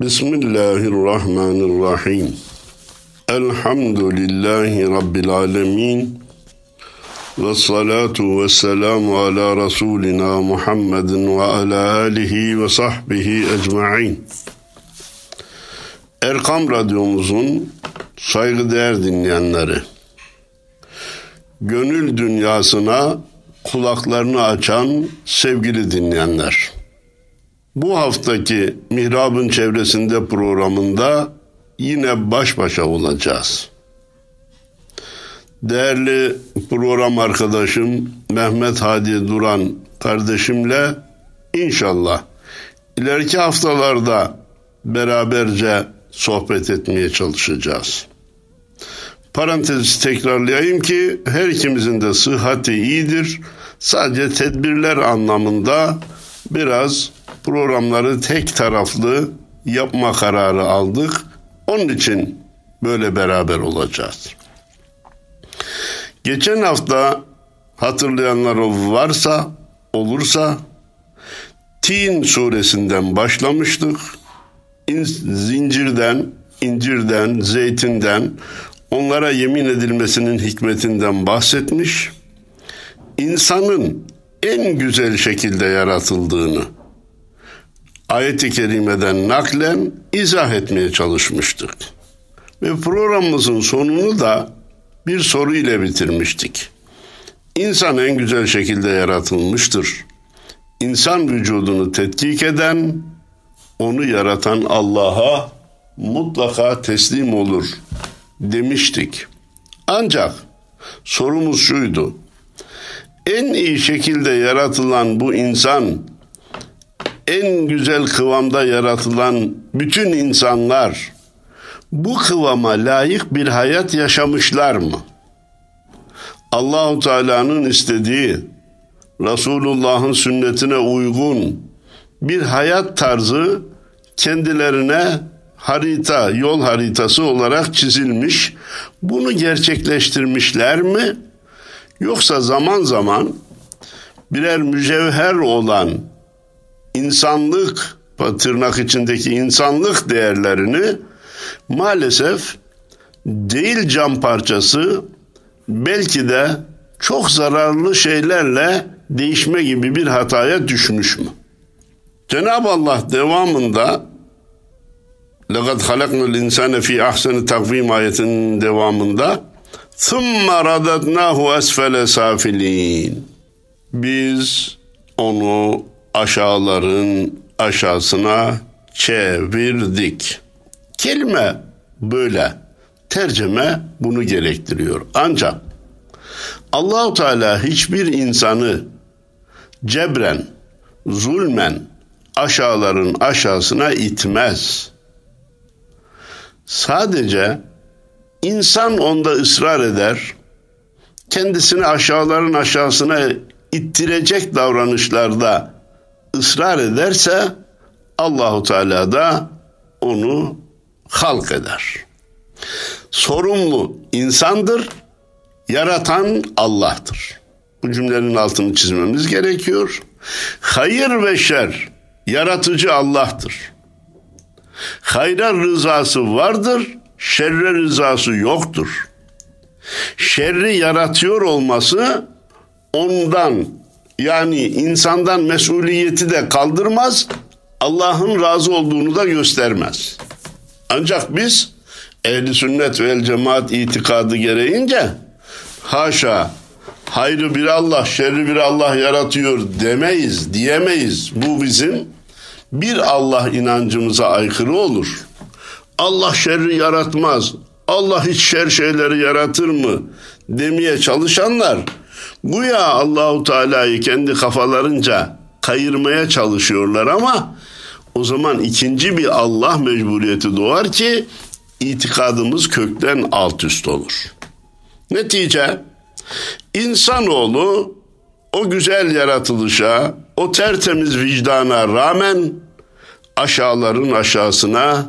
Bismillahirrahmanirrahim. Elhamdülillahi Rabbil alemin. Ve salatu ve selamu ala Resulina Muhammedin ve ala alihi ve sahbihi ecma'in. Erkam Radyomuzun saygıdeğer dinleyenleri, gönül dünyasına kulaklarını açan sevgili dinleyenler. Bu haftaki Mihrab'ın çevresinde programında yine baş başa olacağız. Değerli program arkadaşım Mehmet Hadi Duran kardeşimle inşallah ileriki haftalarda beraberce sohbet etmeye çalışacağız. Parantezi tekrarlayayım ki her ikimizin de sıhhati iyidir. Sadece tedbirler anlamında biraz programları tek taraflı yapma kararı aldık. Onun için böyle beraber olacağız. Geçen hafta hatırlayanlar varsa, olursa Tin suresinden başlamıştık. Zincirden, incirden, zeytinden, onlara yemin edilmesinin hikmetinden bahsetmiş. İnsanın en güzel şekilde yaratıldığını, ayet-i kerimeden naklen izah etmeye çalışmıştık. Ve programımızın sonunu da bir soru ile bitirmiştik. İnsan en güzel şekilde yaratılmıştır. İnsan vücudunu tetkik eden, onu yaratan Allah'a mutlaka teslim olur demiştik. Ancak sorumuz şuydu. En iyi şekilde yaratılan bu insan en güzel kıvamda yaratılan bütün insanlar bu kıvama layık bir hayat yaşamışlar mı? Allahu Teala'nın istediği Resulullah'ın sünnetine uygun bir hayat tarzı kendilerine harita, yol haritası olarak çizilmiş. Bunu gerçekleştirmişler mi? Yoksa zaman zaman birer mücevher olan insanlık tırnak içindeki insanlık değerlerini maalesef değil cam parçası belki de çok zararlı şeylerle değişme gibi bir hataya düşmüş mü? Cenab-ı Allah devamında لَقَدْ خَلَقْنَا الْاِنْسَانَ ف۪ي اَحْسَنِ takvim ayetinin devamında ثُمَّ رَدَدْنَاهُ أَسْفَلَ سَافِل۪ينَ Biz onu aşağıların aşağısına çevirdik. Kelime böyle. Tercüme bunu gerektiriyor. Ancak Allahu Teala hiçbir insanı cebren, zulmen aşağıların aşağısına itmez. Sadece insan onda ısrar eder, kendisini aşağıların aşağısına ittirecek davranışlarda ısrar ederse Allahu Teala da onu halk eder. Sorumlu insandır, yaratan Allah'tır. Bu cümlenin altını çizmemiz gerekiyor. Hayır ve şer yaratıcı Allah'tır. Hayra rızası vardır, şerre rızası yoktur. Şerri yaratıyor olması ondan yani insandan mesuliyeti de kaldırmaz, Allah'ın razı olduğunu da göstermez. Ancak biz ehli sünnet ve el cemaat itikadı gereğince haşa hayrı bir Allah, şerri bir Allah yaratıyor demeyiz, diyemeyiz. Bu bizim bir Allah inancımıza aykırı olur. Allah şerri yaratmaz. Allah hiç şer şeyleri yaratır mı demeye çalışanlar Güya Allahu Teala'yı kendi kafalarınca kayırmaya çalışıyorlar ama o zaman ikinci bir Allah mecburiyeti doğar ki itikadımız kökten alt üst olur. Netice insanoğlu o güzel yaratılışa, o tertemiz vicdana rağmen aşağıların aşağısına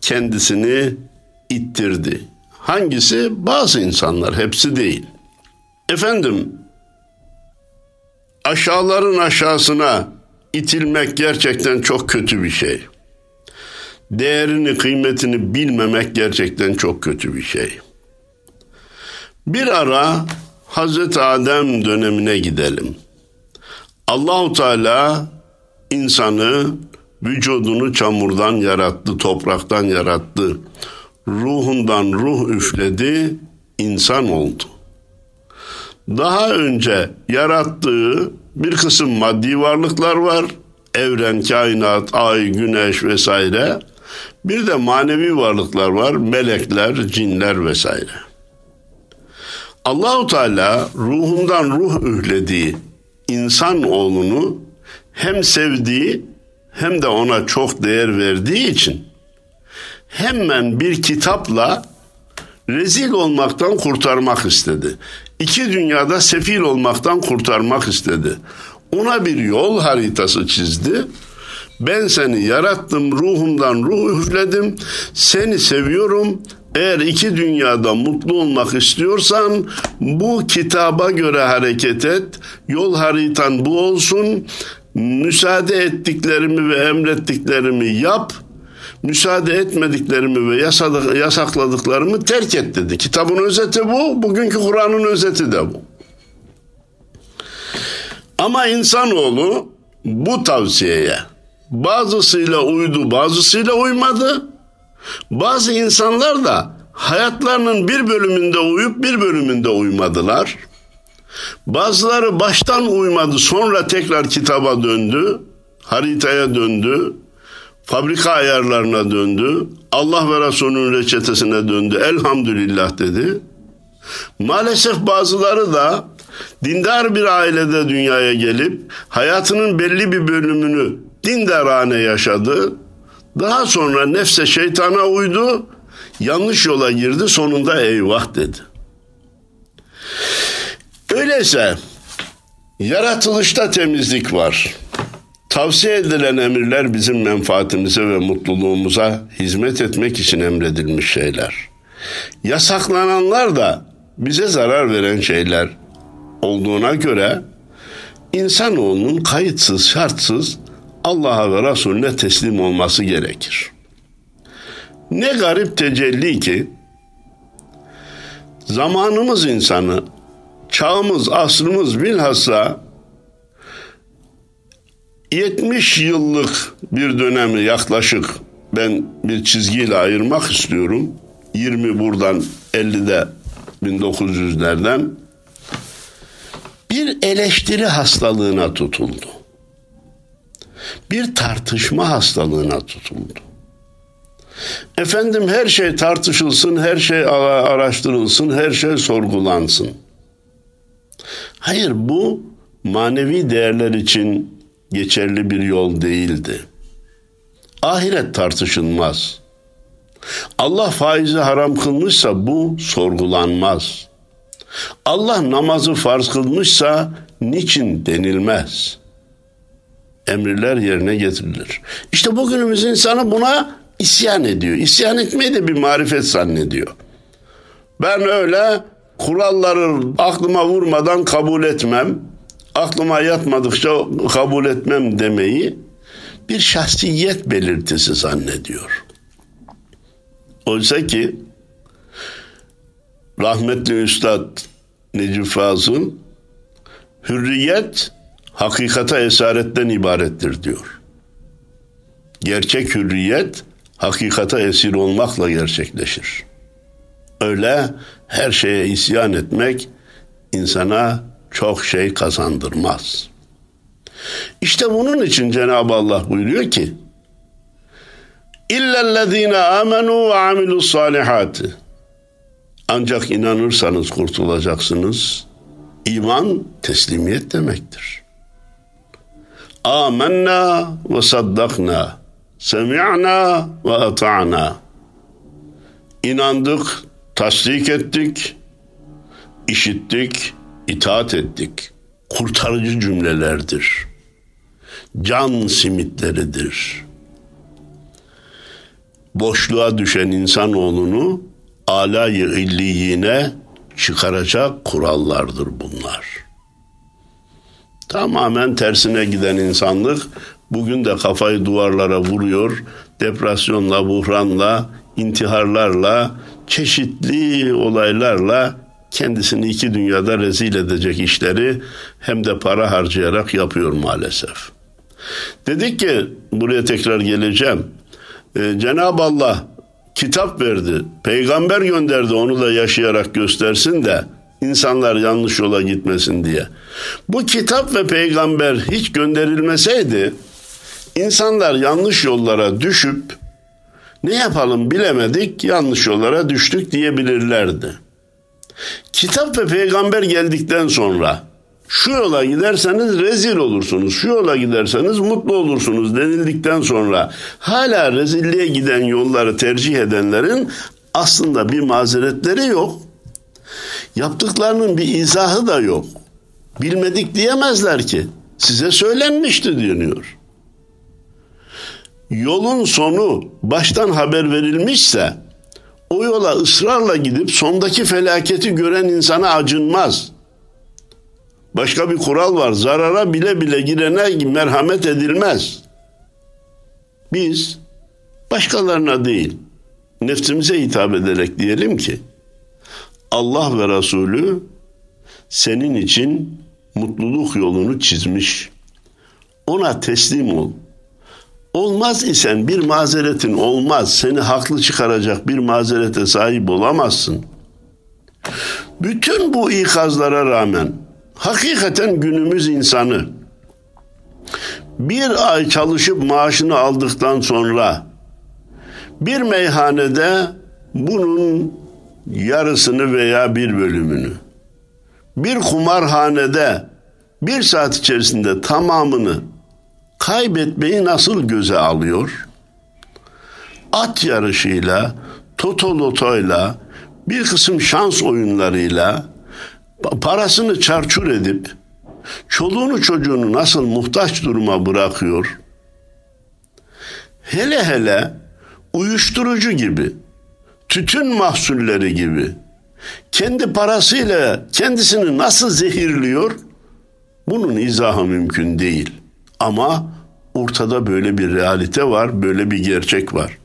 kendisini ittirdi. Hangisi? Bazı insanlar, hepsi değil. Efendim, aşağıların aşağısına itilmek gerçekten çok kötü bir şey. değerini, kıymetini bilmemek gerçekten çok kötü bir şey. Bir ara Hazreti Adem dönemine gidelim. Allahu Teala insanı vücudunu çamurdan yarattı, topraktan yarattı. Ruhundan ruh üfledi, insan oldu. Daha önce yarattığı bir kısım maddi varlıklar var. Evren, kainat, ay, güneş vesaire. Bir de manevi varlıklar var. Melekler, cinler vesaire. Allahu Teala ruhundan ruh ühlediği insan oğlunu hem sevdiği hem de ona çok değer verdiği için hemen bir kitapla rezil olmaktan kurtarmak istedi. İki dünyada sefil olmaktan kurtarmak istedi. Ona bir yol haritası çizdi. Ben seni yarattım, ruhumdan ruh üfledim. Seni seviyorum. Eğer iki dünyada mutlu olmak istiyorsan bu kitaba göre hareket et. Yol haritan bu olsun. Müsaade ettiklerimi ve emrettiklerimi yap. Müsaade etmediklerimi ve yasakladıklarımı terk et dedi. Kitabın özeti bu. Bugünkü Kur'an'ın özeti de bu. Ama insanoğlu bu tavsiyeye bazısıyla uydu, bazısıyla uymadı. Bazı insanlar da hayatlarının bir bölümünde uyup bir bölümünde uymadılar. Bazıları baştan uymadı, sonra tekrar kitaba döndü, haritaya döndü, fabrika ayarlarına döndü, Allah ve Resulünün reçetesine döndü, elhamdülillah dedi. Maalesef bazıları da dindar bir ailede dünyaya gelip hayatının belli bir bölümünü dindarane yaşadı. Daha sonra nefse şeytana uydu, yanlış yola girdi, sonunda eyvah dedi. Öyleyse yaratılışta temizlik var. Tavsiye edilen emirler bizim menfaatimize ve mutluluğumuza hizmet etmek için emredilmiş şeyler. Yasaklananlar da bize zarar veren şeyler olduğuna göre insanoğlunun kayıtsız şartsız Allah'a ve Resulüne teslim olması gerekir. Ne garip tecelli ki zamanımız insanı, çağımız, asrımız bilhassa 70 yıllık bir dönemi yaklaşık ben bir çizgiyle ayırmak istiyorum. 20 buradan 50'de 1900'lerden bir eleştiri hastalığına tutuldu. Bir tartışma hastalığına tutuldu. Efendim her şey tartışılsın, her şey araştırılsın, her şey sorgulansın. Hayır bu manevi değerler için geçerli bir yol değildi. Ahiret tartışılmaz. Allah faizi haram kılmışsa bu sorgulanmaz. Allah namazı farz kılmışsa niçin denilmez. Emirler yerine getirilir. İşte bugünümüz insanı buna isyan ediyor. İsyan etmeyi de bir marifet zannediyor. Ben öyle kuralları aklıma vurmadan kabul etmem. Aklıma yatmadıkça kabul etmem demeyi bir şahsiyet belirtisi zannediyor. Oysa ki rahmetli Üstad Necip Fazıl hürriyet hakikata esaretten ibarettir diyor. Gerçek hürriyet hakikata esir olmakla gerçekleşir. Öyle her şeye isyan etmek insana çok şey kazandırmaz. İşte bunun için Cenab-ı Allah buyuruyor ki İllellezine amenu ve amilus salihati ancak inanırsanız kurtulacaksınız. İman teslimiyet demektir. Amenna ve saddakna. Semi'na ve ata'na. İnandık, tasdik ettik, işittik, itaat ettik. Kurtarıcı cümlelerdir. Can simitleridir. Boşluğa düşen insanoğlunu alayı illiyine çıkaracak kurallardır bunlar. Tamamen tersine giden insanlık bugün de kafayı duvarlara vuruyor, depresyonla, buhranla, intiharlarla, çeşitli olaylarla kendisini iki dünyada rezil edecek işleri hem de para harcayarak yapıyor maalesef. Dedik ki buraya tekrar geleceğim. Ee, Cenab-ı Allah kitap verdi, peygamber gönderdi onu da yaşayarak göstersin de insanlar yanlış yola gitmesin diye. Bu kitap ve peygamber hiç gönderilmeseydi insanlar yanlış yollara düşüp ne yapalım bilemedik yanlış yollara düştük diyebilirlerdi. Kitap ve peygamber geldikten sonra şu yola giderseniz rezil olursunuz, şu yola giderseniz mutlu olursunuz denildikten sonra hala rezilliğe giden yolları tercih edenlerin aslında bir mazeretleri yok. Yaptıklarının bir izahı da yok. Bilmedik diyemezler ki. Size söylenmişti deniyor. Yolun sonu baştan haber verilmişse o yola ısrarla gidip sondaki felaketi gören insana acınmaz. Başka bir kural var. Zarara bile bile girene merhamet edilmez. Biz başkalarına değil, nefsimize hitap ederek diyelim ki Allah ve Resulü senin için mutluluk yolunu çizmiş. Ona teslim ol. Olmaz isen bir mazeretin olmaz. Seni haklı çıkaracak bir mazerete sahip olamazsın. Bütün bu ikazlara rağmen hakikaten günümüz insanı bir ay çalışıp maaşını aldıktan sonra bir meyhanede bunun yarısını veya bir bölümünü bir kumarhanede bir saat içerisinde tamamını kaybetmeyi nasıl göze alıyor? At yarışıyla, totolotoyla, bir kısım şans oyunlarıyla parasını çarçur edip çoluğunu çocuğunu nasıl muhtaç duruma bırakıyor? Hele hele uyuşturucu gibi, tütün mahsulleri gibi kendi parasıyla kendisini nasıl zehirliyor? Bunun izahı mümkün değil. Ama ortada böyle bir realite var, böyle bir gerçek var.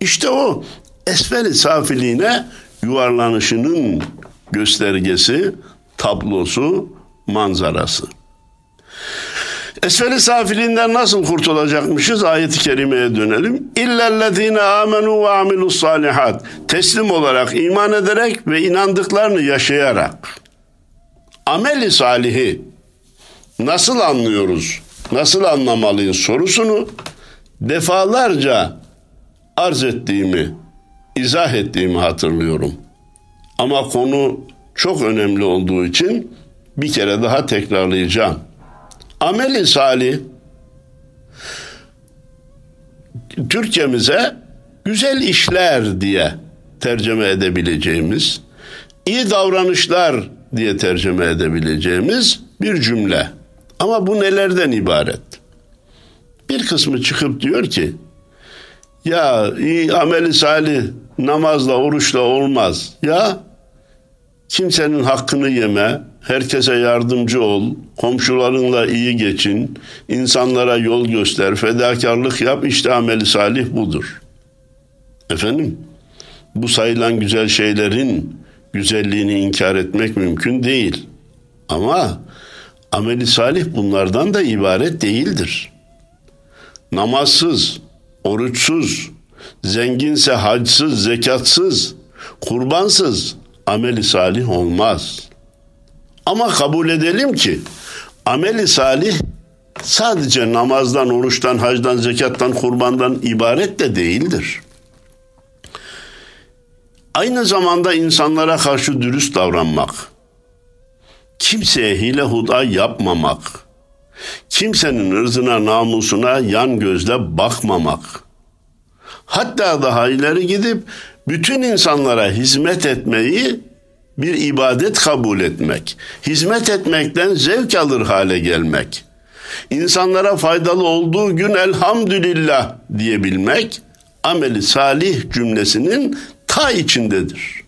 İşte o esferi safiliğine yuvarlanışının göstergesi, tablosu, manzarası. Esfeli safiliğinden nasıl kurtulacakmışız? Ayet-i kerimeye dönelim. İllellezine amenu ve amilus salihat. Teslim olarak, iman ederek ve inandıklarını yaşayarak. Ameli salihi nasıl anlıyoruz? Nasıl anlamalıyız sorusunu defalarca arz ettiğimi, izah ettiğimi hatırlıyorum. Ama konu çok önemli olduğu için bir kere daha tekrarlayacağım. Ameli salih Türkçemize güzel işler diye tercüme edebileceğimiz, iyi davranışlar diye tercüme edebileceğimiz bir cümle. Ama bu nelerden ibaret? Bir kısmı çıkıp diyor ki, ya iyi ameli salih namazla, oruçla olmaz. Ya kimsenin hakkını yeme, herkese yardımcı ol, komşularınla iyi geçin, insanlara yol göster, fedakarlık yap, işte ameli salih budur. Efendim, bu sayılan güzel şeylerin güzelliğini inkar etmek mümkün değil. Ama ameli salih bunlardan da ibaret değildir. Namazsız, oruçsuz, zenginse hacsız, zekatsız, kurbansız ameli salih olmaz.'' Ama kabul edelim ki ameli salih sadece namazdan, oruçtan, hacdan, zekattan, kurbandan ibaret de değildir. Aynı zamanda insanlara karşı dürüst davranmak, kimseye hile huda yapmamak, kimsenin ırzına, namusuna yan gözle bakmamak, hatta daha ileri gidip bütün insanlara hizmet etmeyi bir ibadet kabul etmek, hizmet etmekten zevk alır hale gelmek, insanlara faydalı olduğu gün elhamdülillah diyebilmek, ameli salih cümlesinin ta içindedir.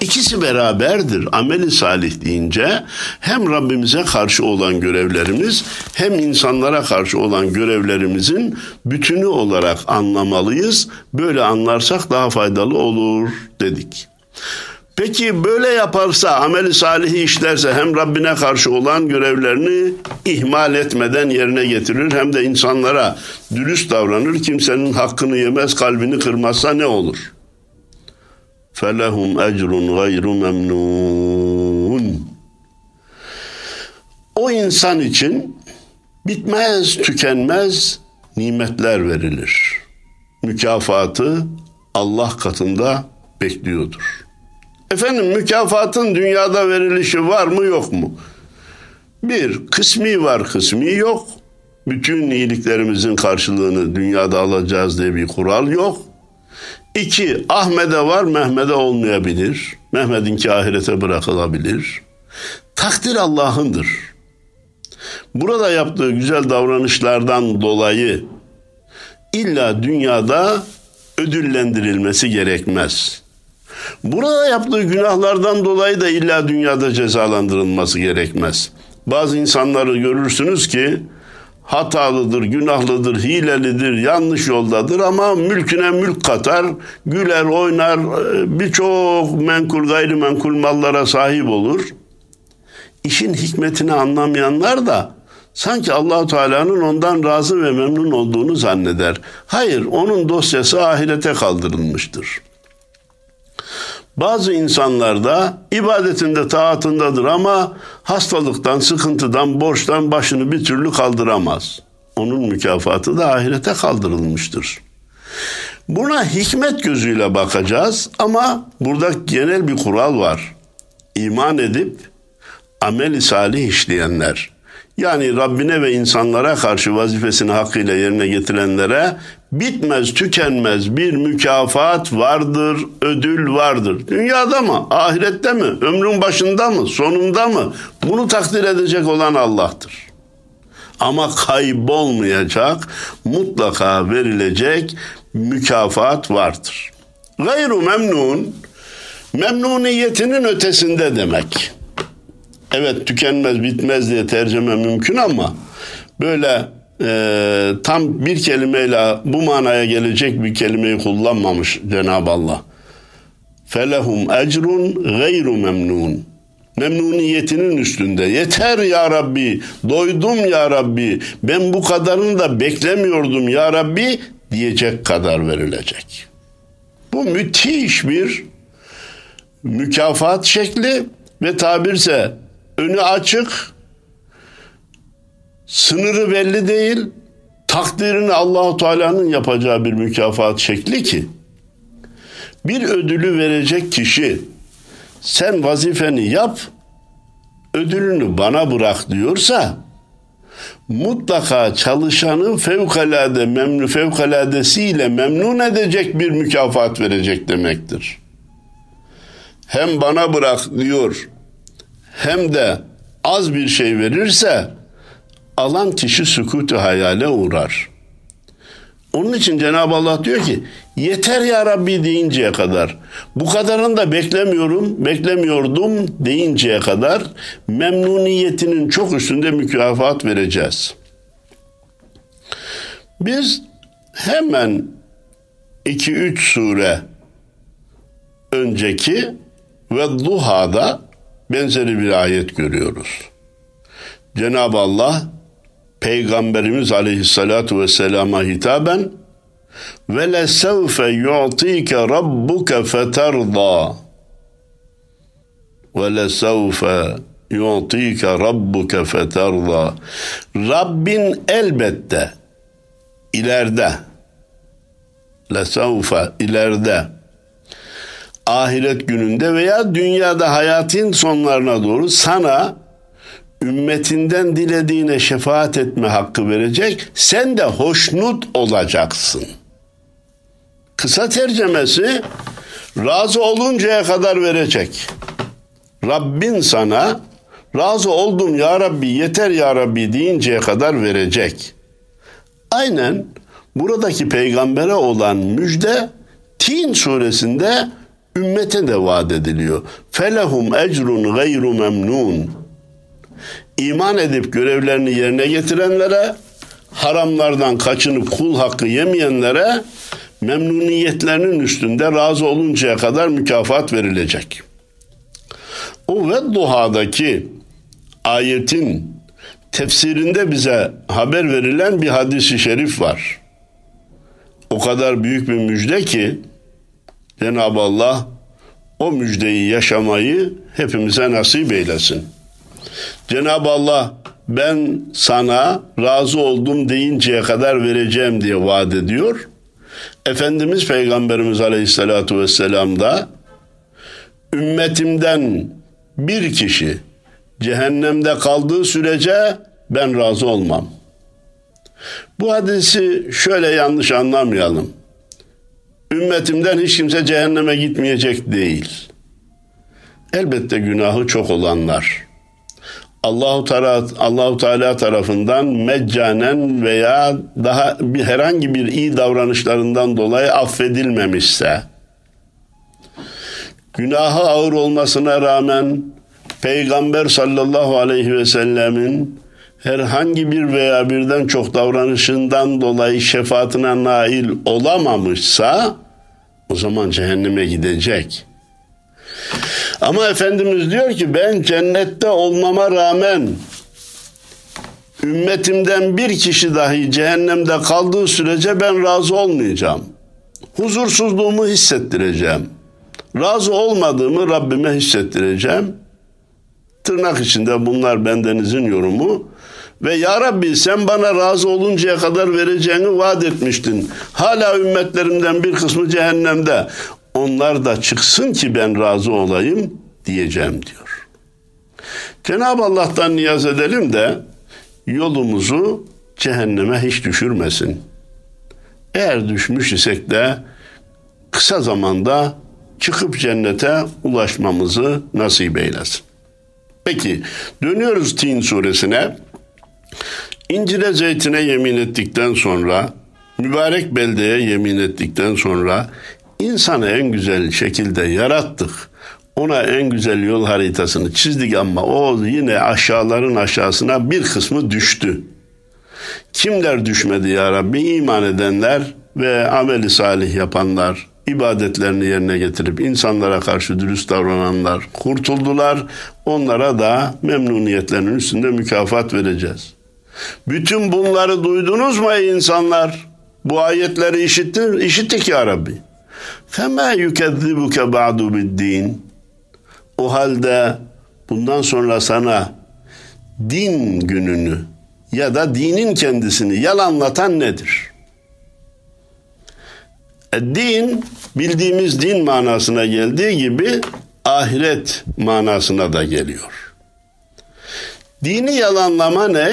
İkisi beraberdir. Ameli salih deyince hem Rabbimize karşı olan görevlerimiz hem insanlara karşı olan görevlerimizin bütünü olarak anlamalıyız. Böyle anlarsak daha faydalı olur dedik. Peki böyle yaparsa, ameli salihi işlerse hem Rabbine karşı olan görevlerini ihmal etmeden yerine getirir hem de insanlara dürüst davranır. Kimsenin hakkını yemez, kalbini kırmazsa ne olur? فَلَهُمْ اَجْرٌ غَيْرُ مَمْنُونَ O insan için bitmez, tükenmez nimetler verilir. Mükafatı Allah katında bekliyordur. Efendim mükafatın dünyada verilişi var mı yok mu? Bir, kısmi var, kısmi yok. Bütün iyiliklerimizin karşılığını dünyada alacağız diye bir kural yok. İki, Ahmet'e var, Mehmet'e olmayabilir. Mehmet'inki ahirete bırakılabilir. Takdir Allah'ındır. Burada yaptığı güzel davranışlardan dolayı illa dünyada ödüllendirilmesi gerekmez. Burada yaptığı günahlardan dolayı da illa dünyada cezalandırılması gerekmez. Bazı insanları görürsünüz ki hatalıdır, günahlıdır, hilelidir, yanlış yoldadır ama mülküne mülk katar, güler, oynar, birçok menkul, gayrimenkul mallara sahip olur. İşin hikmetini anlamayanlar da sanki Allahu Teala'nın ondan razı ve memnun olduğunu zanneder. Hayır, onun dosyası ahirete kaldırılmıştır. Bazı insanlar da ibadetinde taatındadır ama hastalıktan, sıkıntıdan, borçtan başını bir türlü kaldıramaz. Onun mükafatı da ahirete kaldırılmıştır. Buna hikmet gözüyle bakacağız ama burada genel bir kural var. İman edip ameli salih işleyenler yani Rabbine ve insanlara karşı vazifesini hakkıyla yerine getirenlere bitmez tükenmez bir mükafat vardır, ödül vardır. Dünyada mı, ahirette mi, ömrün başında mı, sonunda mı? Bunu takdir edecek olan Allah'tır. Ama kaybolmayacak, mutlaka verilecek mükafat vardır. Gayru memnun, memnuniyetinin ötesinde demek. Evet tükenmez bitmez diye tercüme mümkün ama böyle e, tam bir kelimeyle bu manaya gelecek bir kelimeyi kullanmamış Cenab-ı Allah. Felehum ecrun gayru memnun. Memnuniyetinin üstünde. Yeter ya Rabbi, doydum ya Rabbi, ben bu kadarını da beklemiyordum ya Rabbi diyecek kadar verilecek. Bu müthiş bir mükafat şekli ve tabirse önü açık, sınırı belli değil, takdirini Allahu Teala'nın yapacağı bir mükafat şekli ki bir ödülü verecek kişi sen vazifeni yap, ödülünü bana bırak diyorsa mutlaka çalışanı fevkalade memnun fevkaladesiyle memnun edecek bir mükafat verecek demektir. Hem bana bırak diyor hem de az bir şey verirse alan kişi sükutu hayale uğrar. Onun için Cenab-ı Allah diyor ki yeter ya Rabbi deyinceye kadar bu kadarını da beklemiyorum, beklemiyordum deyinceye kadar memnuniyetinin çok üstünde mükafat vereceğiz. Biz hemen 2-3 sure önceki ve Duha'da benzeri bir ayet görüyoruz. Cenab-ı Allah Peygamberimiz aleyhissalatu vesselama hitaben ve lesevfe yu'tike rabbuke feterda. Ve lesevfe yu'tike rabbuke feterda. Rabbin elbette ileride. Lesevfe ileride. Ahiret gününde veya dünyada hayatın sonlarına doğru sana ümmetinden dilediğine şefaat etme hakkı verecek. Sen de hoşnut olacaksın. Kısa tercemesi razı oluncaya kadar verecek. Rabbin sana razı oldum ya Rabbi yeter ya Rabbi deyinceye kadar verecek. Aynen buradaki peygambere olan müjde Tin suresinde ümmete de vaat ediliyor. Felehum ecrun gayru memnun. İman edip görevlerini yerine getirenlere, haramlardan kaçınıp kul hakkı yemeyenlere memnuniyetlerinin üstünde razı oluncaya kadar mükafat verilecek. O ve duhadaki ayetin tefsirinde bize haber verilen bir hadisi şerif var. O kadar büyük bir müjde ki Cenab-ı Allah o müjdeyi yaşamayı hepimize nasip eylesin. Cenab-ı Allah ben sana razı oldum deyinceye kadar vereceğim diye vaat ediyor. Efendimiz Peygamberimiz Aleyhisselatü Vesselam da ümmetimden bir kişi cehennemde kaldığı sürece ben razı olmam. Bu hadisi şöyle yanlış anlamayalım. Ümmetimden hiç kimse cehenneme gitmeyecek değil. Elbette günahı çok olanlar. Allahu Teala Allahu Teala tarafından meccanen veya daha bir herhangi bir iyi davranışlarından dolayı affedilmemişse günahı ağır olmasına rağmen Peygamber sallallahu aleyhi ve sellemin herhangi bir veya birden çok davranışından dolayı şefaatine nail olamamışsa o zaman cehenneme gidecek. Ama Efendimiz diyor ki ben cennette olmama rağmen ümmetimden bir kişi dahi cehennemde kaldığı sürece ben razı olmayacağım. Huzursuzluğumu hissettireceğim. Razı olmadığımı Rabbime hissettireceğim. Tırnak içinde bunlar bendenizin yorumu. Ve ya Rabbi sen bana razı oluncaya kadar vereceğini vaat etmiştin. Hala ümmetlerimden bir kısmı cehennemde. Onlar da çıksın ki ben razı olayım diyeceğim diyor. Cenab-ı Allah'tan niyaz edelim de yolumuzu cehenneme hiç düşürmesin. Eğer düşmüş isek de kısa zamanda çıkıp cennete ulaşmamızı nasip eylesin. Peki dönüyoruz Tin suresine. İncire zeytine yemin ettikten sonra, mübarek beldeye yemin ettikten sonra insanı en güzel şekilde yarattık. Ona en güzel yol haritasını çizdik ama o yine aşağıların aşağısına bir kısmı düştü. Kimler düşmedi ya Rabbi? İman edenler ve ameli salih yapanlar, ibadetlerini yerine getirip insanlara karşı dürüst davrananlar kurtuldular. Onlara da memnuniyetlerinin üstünde mükafat vereceğiz. Bütün bunları duydunuz mu insanlar? Bu ayetleri işittin, işittik ya Rabbi. Fema yukezzibuke ba'du biddin. O halde bundan sonra sana din gününü ya da dinin kendisini yalanlatan nedir? E, din bildiğimiz din manasına geldiği gibi ahiret manasına da geliyor. Dini yalanlama ne?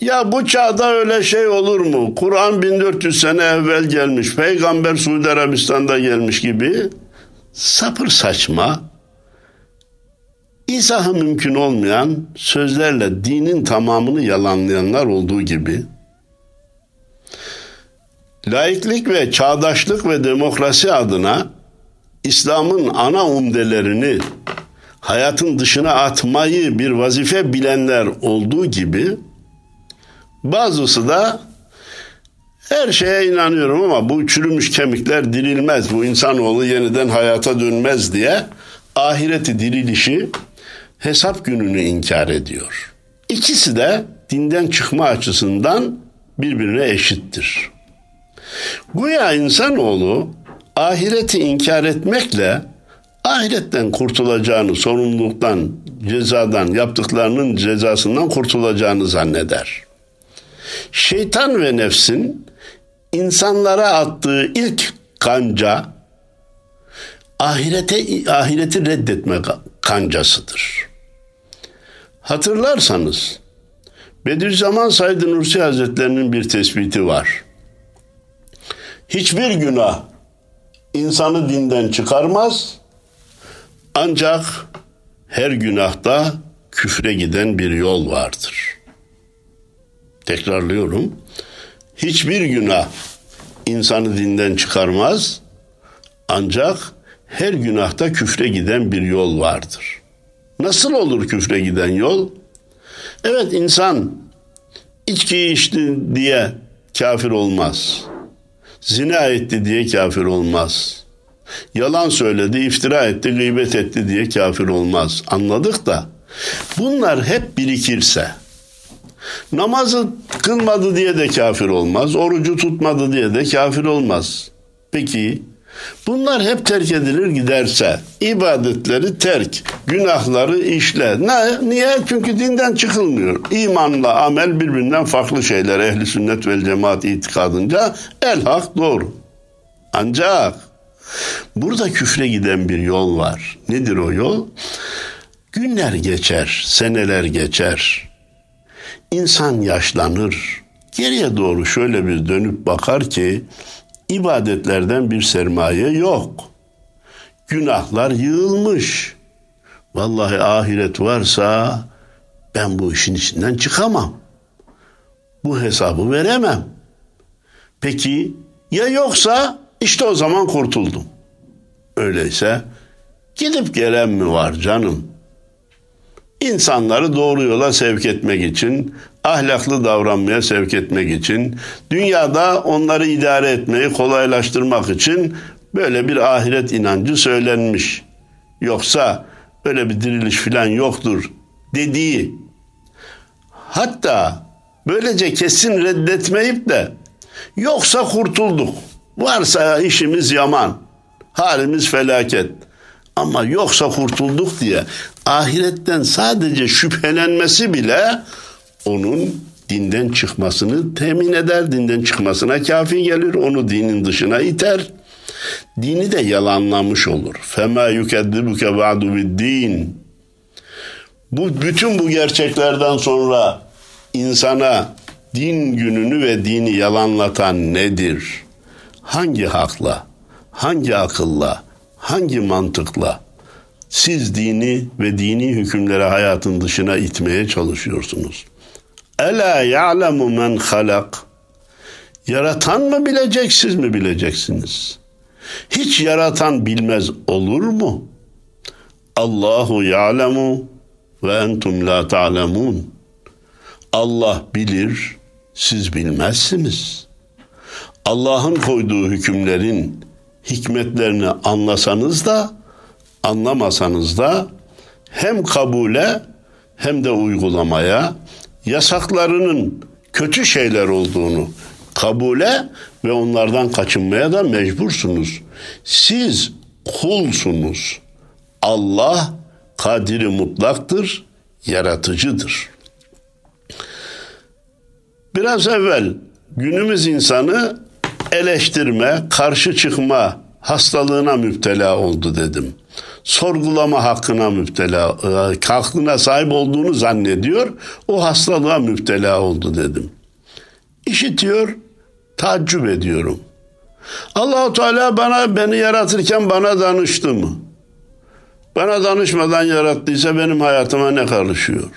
Ya bu çağda öyle şey olur mu? Kur'an 1400 sene evvel gelmiş, peygamber Suudi Arabistan'da gelmiş gibi sapır saçma, izahı mümkün olmayan sözlerle dinin tamamını yalanlayanlar olduğu gibi laiklik ve çağdaşlık ve demokrasi adına İslam'ın ana umdelerini hayatın dışına atmayı bir vazife bilenler olduğu gibi bazısı da her şeye inanıyorum ama bu çürümüş kemikler dirilmez. Bu insanoğlu yeniden hayata dönmez diye ahireti dirilişi hesap gününü inkar ediyor. İkisi de dinden çıkma açısından birbirine eşittir. Güya insanoğlu ahireti inkar etmekle ahiretten kurtulacağını, sorumluluktan, cezadan, yaptıklarının cezasından kurtulacağını zanneder. Şeytan ve nefsin insanlara attığı ilk kanca ahirete ahireti reddetme kancasıdır. Hatırlarsanız Bediüzzaman Said Nursi Hazretlerinin bir tespiti var. Hiçbir günah insanı dinden çıkarmaz ancak her günahta küfre giden bir yol vardır. Tekrarlıyorum. Hiçbir günah insanı dinden çıkarmaz. Ancak her günahta küfre giden bir yol vardır. Nasıl olur küfre giden yol? Evet insan içki içti diye kafir olmaz. Zina etti diye kafir olmaz. Yalan söyledi, iftira etti, gıybet etti diye kafir olmaz. Anladık da bunlar hep birikirse namazı kılmadı diye de kafir olmaz, orucu tutmadı diye de kafir olmaz. Peki Bunlar hep terk edilir giderse ibadetleri terk, günahları işle. Ne? Niye? Çünkü dinden çıkılmıyor. İmanla amel birbirinden farklı şeyler. Ehli sünnet vel cemaat itikadınca el hak doğru. Ancak burada küfre giden bir yol var. Nedir o yol? Günler geçer, seneler geçer. İnsan yaşlanır. Geriye doğru şöyle bir dönüp bakar ki ibadetlerden bir sermaye yok. Günahlar yığılmış. Vallahi ahiret varsa ben bu işin içinden çıkamam. Bu hesabı veremem. Peki ya yoksa işte o zaman kurtuldum. Öyleyse gidip gelen mi var canım? İnsanları doğru yola sevk etmek için ahlaklı davranmaya sevk etmek için, dünyada onları idare etmeyi kolaylaştırmak için böyle bir ahiret inancı söylenmiş. Yoksa böyle bir diriliş filan yoktur dediği. Hatta böylece kesin reddetmeyip de yoksa kurtulduk. Varsa işimiz yaman. Halimiz felaket. Ama yoksa kurtulduk diye ahiretten sadece şüphelenmesi bile onun dinden çıkmasını temin eder. Dinden çıkmasına kafi gelir. Onu dinin dışına iter. Dini de yalanlamış olur. Fema yukeddibuke ba'du din. Bu bütün bu gerçeklerden sonra insana din gününü ve dini yalanlatan nedir? Hangi hakla? Hangi akılla? Hangi mantıkla? Siz dini ve dini hükümlere hayatın dışına itmeye çalışıyorsunuz.'' Ela ya'lemu men halak. Yaratan mı bilecek, siz mi bileceksiniz? Hiç yaratan bilmez olur mu? Allahu ya'lemu ve entum la ta'lemun. Allah bilir, siz bilmezsiniz. Allah'ın koyduğu hükümlerin hikmetlerini anlasanız da anlamasanız da hem kabule hem de uygulamaya yasaklarının kötü şeyler olduğunu kabule ve onlardan kaçınmaya da mecbursunuz. Siz kulsunuz. Allah kadiri mutlaktır, yaratıcıdır. Biraz evvel günümüz insanı eleştirme, karşı çıkma hastalığına müptela oldu dedim sorgulama hakkına müptela, e, hakkına sahip olduğunu zannediyor. O hastalığa müptela oldu dedim. İşitiyor, tacip ediyorum. Allahu Teala bana beni yaratırken bana danıştı mı? Bana danışmadan yarattıysa benim hayatıma ne karışıyor?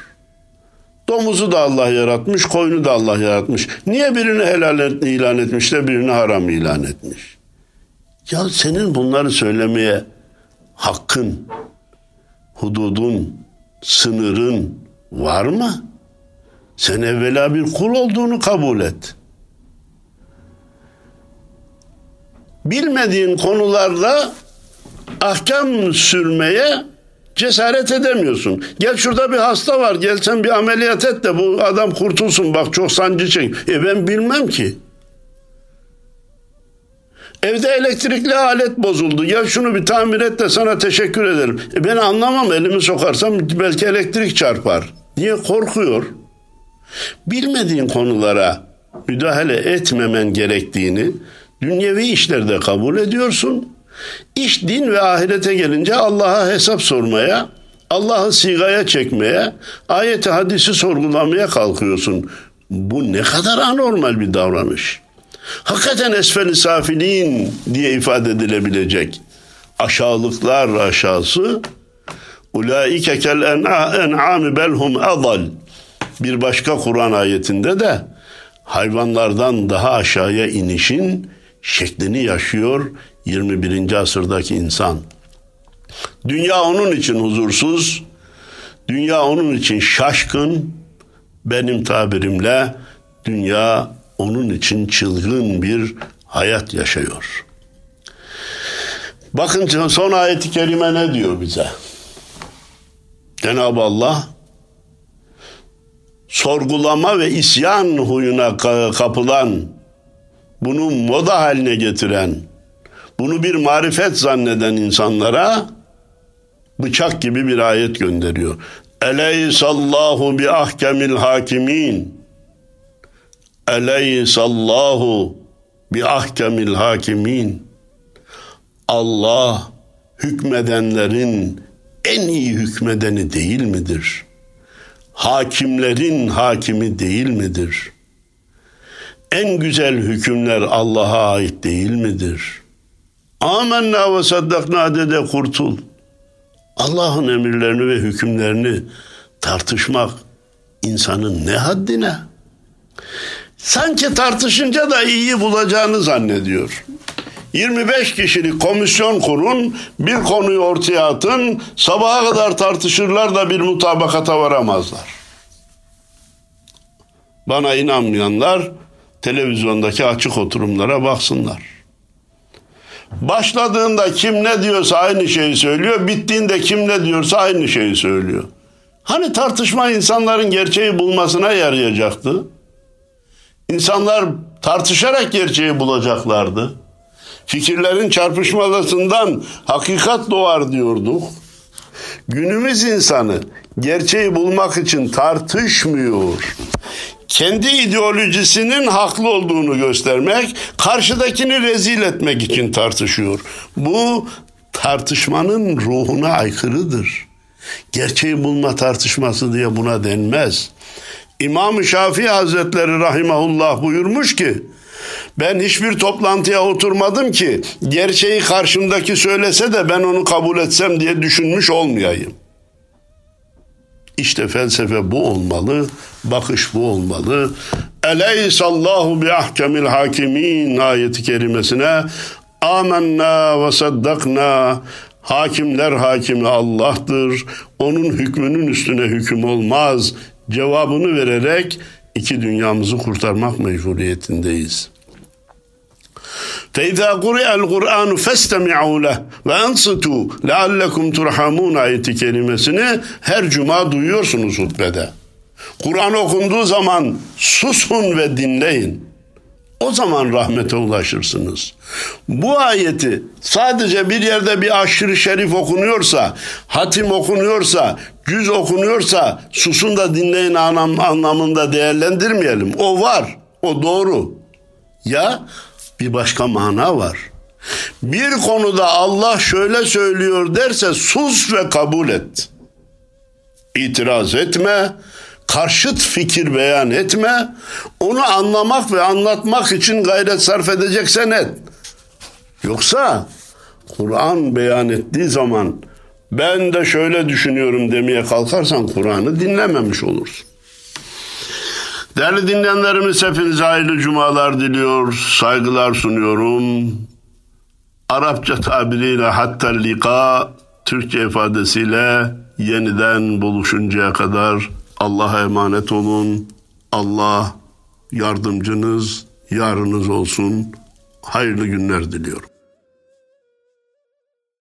Domuzu da Allah yaratmış, koyunu da Allah yaratmış. Niye birini helal ilan etmiş de birini haram ilan etmiş? Ya senin bunları söylemeye hakkın, hududun, sınırın var mı? Sen evvela bir kul olduğunu kabul et. Bilmediğin konularda ahkam sürmeye cesaret edemiyorsun. Gel şurada bir hasta var gel sen bir ameliyat et de bu adam kurtulsun bak çok sancı çek. E ben bilmem ki. Evde elektrikli alet bozuldu. Ya şunu bir tamir et de sana teşekkür ederim. E ben anlamam elimi sokarsam belki elektrik çarpar. Niye korkuyor? Bilmediğin konulara müdahale etmemen gerektiğini dünyevi işlerde kabul ediyorsun. İş din ve ahirete gelince Allah'a hesap sormaya, Allah'ı sigaya çekmeye, ayeti hadisi sorgulamaya kalkıyorsun. Bu ne kadar anormal bir davranış hakikaten esfel safilin diye ifade edilebilecek aşağılıklar aşağısı ulaike kel en'ami belhum adal bir başka Kur'an ayetinde de hayvanlardan daha aşağıya inişin şeklini yaşıyor 21. asırdaki insan. Dünya onun için huzursuz, dünya onun için şaşkın, benim tabirimle dünya onun için çılgın bir hayat yaşıyor. Bakın son ayeti kerime ne diyor bize? Cenab-ı Allah sorgulama ve isyan huyuna kapılan, bunu moda haline getiren, bunu bir marifet zanneden insanlara bıçak gibi bir ayet gönderiyor. Eleysallahu bi ahkemil hakimin. Eleysallahu bi ahkemil hakimin. Allah hükmedenlerin en iyi hükmedeni değil midir? Hakimlerin hakimi değil midir? En güzel hükümler Allah'a ait değil midir? Amenna ve saddakna de kurtul. Allah'ın emirlerini ve hükümlerini tartışmak insanın ne haddine? Sanki tartışınca da iyi bulacağını zannediyor. 25 kişilik komisyon kurun, bir konuyu ortaya atın, sabaha kadar tartışırlar da bir mutabakata varamazlar. Bana inanmayanlar televizyondaki açık oturumlara baksınlar. Başladığında kim ne diyorsa aynı şeyi söylüyor, bittiğinde kim ne diyorsa aynı şeyi söylüyor. Hani tartışma insanların gerçeği bulmasına yarayacaktı? İnsanlar tartışarak gerçeği bulacaklardı. Fikirlerin çarpışmasından hakikat doğar diyorduk. Günümüz insanı gerçeği bulmak için tartışmıyor. Kendi ideolojisinin haklı olduğunu göstermek, karşıdakini rezil etmek için tartışıyor. Bu tartışmanın ruhuna aykırıdır. Gerçeği bulma tartışması diye buna denmez. İmam Şafii Hazretleri rahimahullah buyurmuş ki ben hiçbir toplantıya oturmadım ki gerçeği karşımdaki söylese de ben onu kabul etsem diye düşünmüş olmayayım. İşte felsefe bu olmalı, bakış bu olmalı. Eleysallahu bi ahkemil hakimin ayeti kerimesine amenna ve saddakna Hakimler hakimi Allah'tır. Onun hükmünün üstüne hüküm olmaz. Cevabını vererek iki dünyamızı kurtarmak mecburiyetindeyiz. فَاِذَا قُرِئَ الْقُرْآنُ فَاسْتَمِعُوا لَهُ وَاَنْصِتُوا لَعَلَّكُمْ تُرْحَمُونَ ayeti kelimesini her cuma duyuyorsunuz hutbede. Kur'an okunduğu zaman susun ve dinleyin. O zaman rahmete ulaşırsınız. Bu ayeti sadece bir yerde bir aşırı şerif okunuyorsa, hatim okunuyorsa, cüz okunuyorsa susun da dinleyin anlam, anlamında değerlendirmeyelim. O var, o doğru. Ya bir başka mana var. Bir konuda Allah şöyle söylüyor derse sus ve kabul et. İtiraz etme, karşıt fikir beyan etme, onu anlamak ve anlatmak için gayret sarf edeceksen et. Yoksa Kur'an beyan ettiği zaman ben de şöyle düşünüyorum demeye kalkarsan Kur'an'ı dinlememiş olursun. Değerli dinleyenlerimiz hepinize hayırlı cumalar diliyor, saygılar sunuyorum. Arapça tabiriyle hatta lika, Türkçe ifadesiyle yeniden buluşuncaya kadar Allah'a emanet olun. Allah yardımcınız, yarınız olsun. Hayırlı günler diliyorum.